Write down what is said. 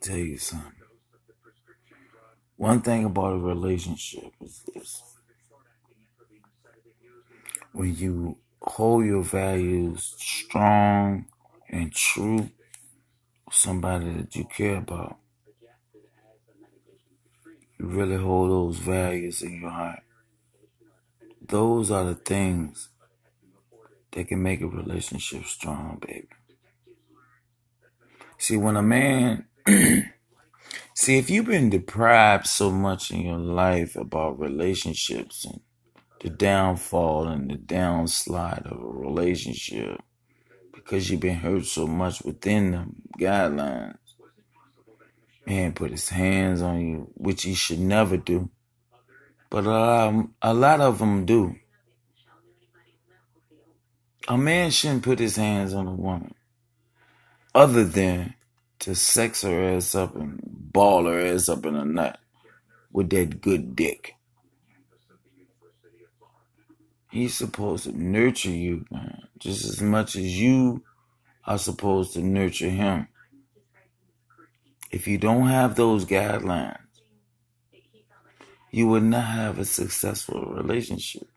Tell you something. One thing about a relationship is this. When you hold your values strong and true, somebody that you care about, you really hold those values in your heart. Those are the things that can make a relationship strong, baby. See, when a man, see, if you've been deprived so much in your life about relationships and the downfall and the downslide of a relationship because you've been hurt so much within the guidelines, man put his hands on you, which he should never do. But a lot, a lot of them do. A man shouldn't put his hands on a woman other than to sex her ass up and ball her ass up in a nut with that good dick. He's supposed to nurture you, man, just as much as you are supposed to nurture him. If you don't have those guidelines, you will not have a successful relationship.